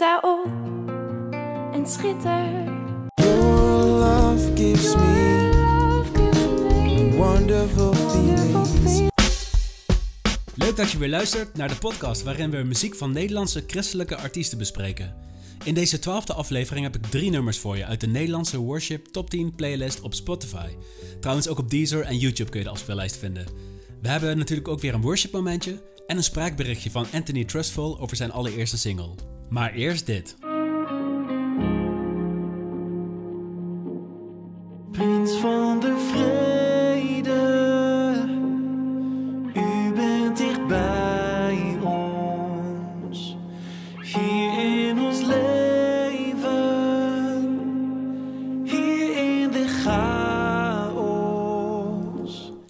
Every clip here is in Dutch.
Sta op en schitter. Your love gives me Love gives me wonderful wonderful feelings. Leuk dat je weer luistert naar de podcast waarin we muziek van Nederlandse christelijke artiesten bespreken. In deze twaalfde aflevering heb ik drie nummers voor je uit de Nederlandse Worship Top 10 playlist op Spotify. Trouwens ook op Deezer en YouTube kun je de afspeellijst vinden. We hebben natuurlijk ook weer een worship momentje en een spraakberichtje van Anthony Trustful over zijn allereerste single. Maar eerst dit. Prins van de vrede, u bent dicht bij ons. Hier in ons leven, hier in de chaos.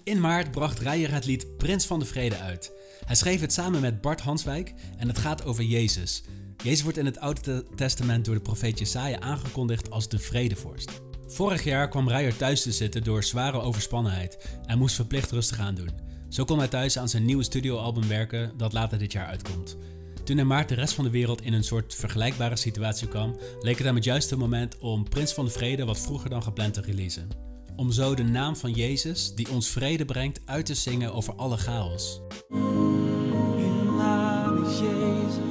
In maart bracht Rijer het lied Prins van de Vrede uit. Hij schreef het samen met Bart Hanswijk en het gaat over Jezus. Jezus wordt in het Oude Testament door de profeet Jesaja aangekondigd als de vredevorst. Vorig jaar kwam Rijer thuis te zitten door zware overspannenheid en moest verplicht rustig aan doen. Zo kon hij thuis aan zijn nieuwe studioalbum werken dat later dit jaar uitkomt. Toen in maart de rest van de wereld in een soort vergelijkbare situatie kwam, leek het hem het juiste moment om Prins van de Vrede wat vroeger dan gepland te releasen. Om zo de naam van Jezus, die ons vrede brengt, uit te zingen over alle chaos. Uw naam Jezus.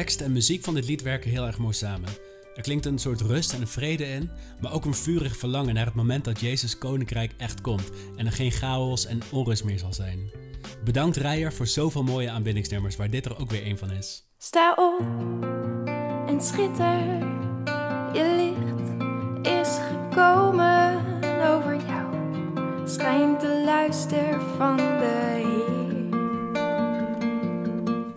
Tekst en muziek van dit lied werken heel erg mooi samen. Er klinkt een soort rust en vrede in, maar ook een vurig verlangen naar het moment dat Jezus koninkrijk echt komt en er geen chaos en onrust meer zal zijn. Bedankt Rijer voor zoveel mooie aanbiddingsnummers, waar dit er ook weer een van is. Sta op en schitter. Je licht is gekomen over jou. Schijnt de luister van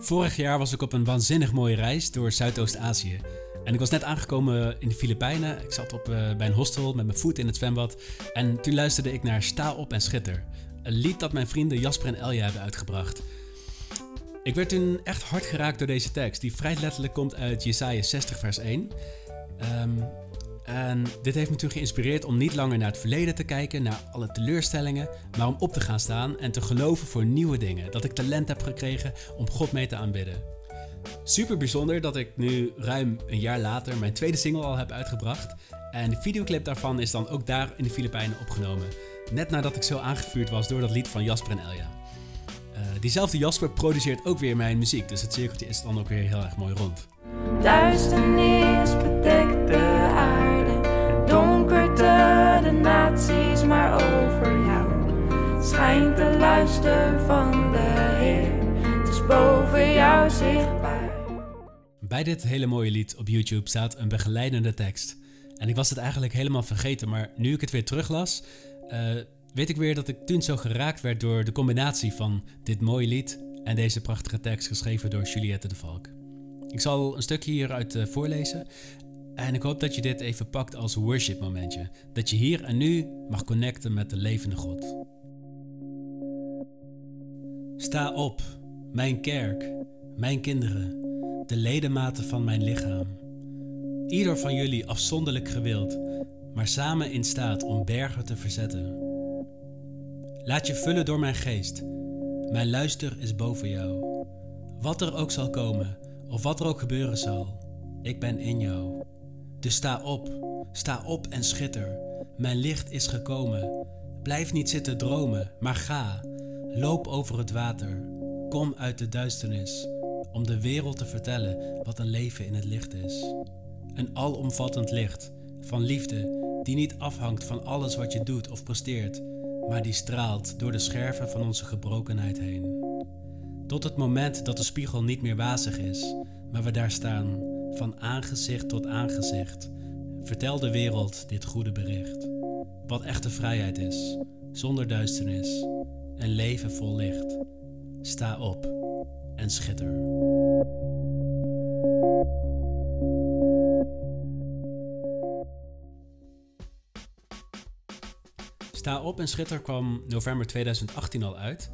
Vorig jaar was ik op een waanzinnig mooie reis door Zuidoost-Azië. En ik was net aangekomen in de Filipijnen. Ik zat op, eh, bij een hostel met mijn voet in het zwembad. En toen luisterde ik naar Sta op en schitter. Een lied dat mijn vrienden Jasper en Elja hebben uitgebracht. Ik werd toen echt hard geraakt door deze tekst, die vrij letterlijk komt uit Jesaja 60 vers 1. Ehm, en dit heeft me toen geïnspireerd om niet langer naar het verleden te kijken, naar alle teleurstellingen, maar om op te gaan staan en te geloven voor nieuwe dingen. Dat ik talent heb gekregen om God mee te aanbidden. Super bijzonder dat ik nu ruim een jaar later mijn tweede single al heb uitgebracht. En de videoclip daarvan is dan ook daar in de Filipijnen opgenomen. Net nadat ik zo aangevuurd was door dat lied van Jasper en Elja. Eh, diezelfde Jasper produceert ook weer mijn muziek, dus het cirkeltje is dan ook weer heel erg mooi rond. Duisternis bedekt de aarde. Donkerte de naties, maar over jou schijnt de luister van de Heer. Het is boven jou zichtbaar. Bij dit hele mooie lied op YouTube staat een begeleidende tekst. En ik was het eigenlijk helemaal vergeten, maar nu ik het weer teruglas, eh, weet ik weer dat ik toen zo geraakt werd door de combinatie van dit mooie lied en deze prachtige tekst geschreven door Juliette de Valk. Ik zal een stukje hieruit eh, voorlezen en ik hoop dat je dit even pakt als worship momentje. Dat je hier en nu mag connecten met de levende God. Sta op, mijn kerk, mijn kinderen, de ledematen van mijn lichaam. Ieder van jullie afzonderlijk gewild, maar samen in staat om bergen te verzetten. Laat je vullen door mijn geest. Mijn luister is boven jou. Wat er ook zal komen, of wat er ook gebeuren zal, ik ben in jou. Dus sta op, sta op en schitter. Mijn licht is gekomen. Blijf niet zitten dromen, maar ga. Loop over het water. Kom uit de duisternis, om de wereld te vertellen wat een leven in het licht is. Een alomvattend licht van liefde die niet afhangt van alles wat je doet of presteert, maar die straalt door de scherven van onze gebrokenheid heen. Tot het moment dat de spiegel niet meer wazig is, maar we daar staan, van aangezicht tot aangezicht. Vertel de wereld dit goede bericht. Wat echte vrijheid is, zonder duisternis, een leven vol licht. sta op en schitter. Sta op en schitter kwam november 2018 al uit,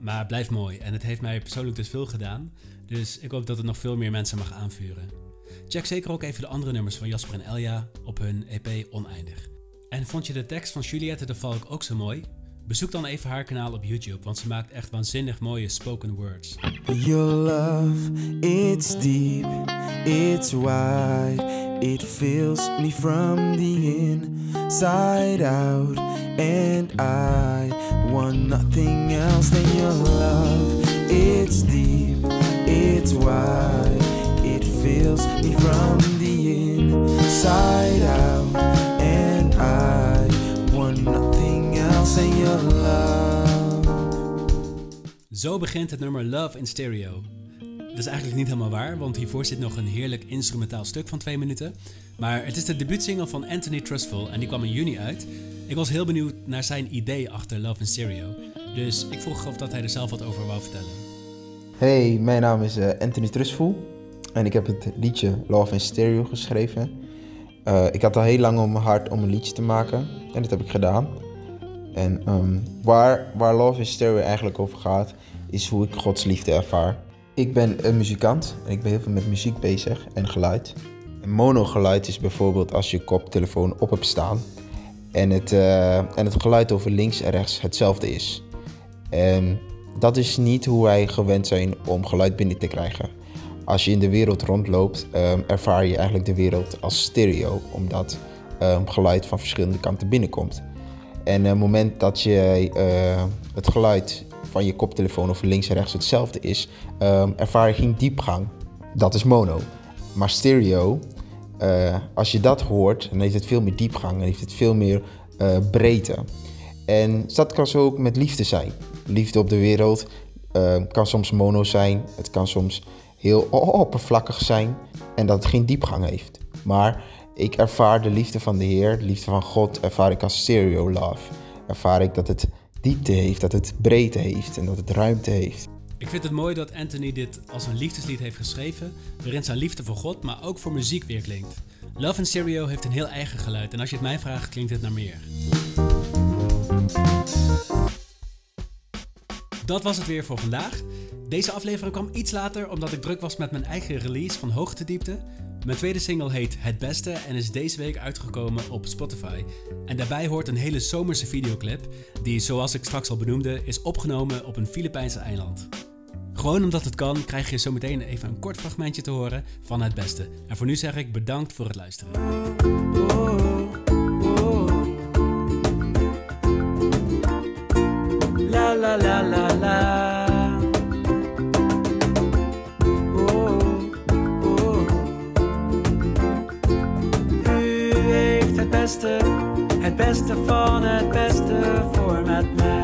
maar blijft mooi en het heeft mij persoonlijk dus veel gedaan, dus ik hoop dat het nog veel meer mensen mag aanvuren. Check zeker ook even de andere nummers van Jasper en Elja op hun EP Oneindig. En vond je de tekst van Juliette de Valk ook zo mooi? Bezoek dan even haar kanaal op YouTube, want ze maakt echt waanzinnig mooie spoken words. Your love, it's deep, it's wide, it me from the inside out, and I want nothing else than your love. It's deep, it's wide, me from the inside out, and I want nothing else than your love. Zo begint het nummer Love in Stereo. Dat is eigenlijk niet helemaal waar, want hiervoor zit nog een heerlijk instrumentaal stuk van twee minuten. Maar het is de debuutsingle van Anthony Trustful en die kwam in juni uit. Ik was heel benieuwd naar zijn idee achter Love in Stereo. Dus ik vroeg of dat hij er zelf wat over wou vertellen. Hey, mijn naam is eh, Anthony Trustful en ik heb het liedje Love in Stereo geschreven. Eh, ik had al heel lang op mijn hart om een liedje te maken en dat heb ik gedaan. En ehm, waar, waar Love in Stereo eigenlijk over gaat, is hoe ik Gods liefde ervaar. Ik ben een muzikant en ik ben heel veel met muziek bezig en geluid. En monogeluid is bijvoorbeeld als je koptelefoon op hebt staan en het, eh, en het geluid over links en rechts hetzelfde is. En dat is niet hoe wij gewend zijn om geluid binnen te krijgen. Als je in de wereld rondloopt, ehm, ervaar je eigenlijk de wereld als stereo, omdat ehm, geluid van verschillende kanten binnenkomt. En op het moment dat je eh, het geluid van je koptelefoon of links en rechts hetzelfde is, ehm, ervaar je geen diepgang. Dat is mono. Maar stereo, eh, als je dat hoort, dan heeft het veel meer diepgang en heeft het veel meer eh, breedte. En dat kan zo ook met liefde zijn. Liefde op de wereld kan soms mono zijn, het kan soms heel oppervlakkig zijn en dat het geen diepgang heeft. Maar ik ervaar de liefde van de Heer, de liefde van God, ervaar ik als stereo love. Ervaar ik dat het diepte heeft, dat het breedte heeft en dat het ruimte heeft. Ik vind het mooi dat Anthony dit als een liefdeslied heeft geschreven, waarin zijn liefde voor God, maar ook voor muziek weer klinkt. Love in Stereo heeft een heel eigen geluid en als je het mij vraagt, klinkt het naar meer. Dat was het weer voor vandaag. Deze aflevering kwam iets later omdat ik druk was met mijn eigen release van Hoogtediepte. Mijn tweede single heet Het Beste en is deze week uitgekomen op Spotify. En daarbij hoort een hele zomerse videoclip, die zoals ik straks al benoemde, is opgenomen op een Filipijnse eiland. Gewoon omdat het kan, krijg je zometeen even een kort fragmentje te horen van Het Beste. En voor nu zeg ik bedankt voor het luisteren. Het beste van het beste voor met mij.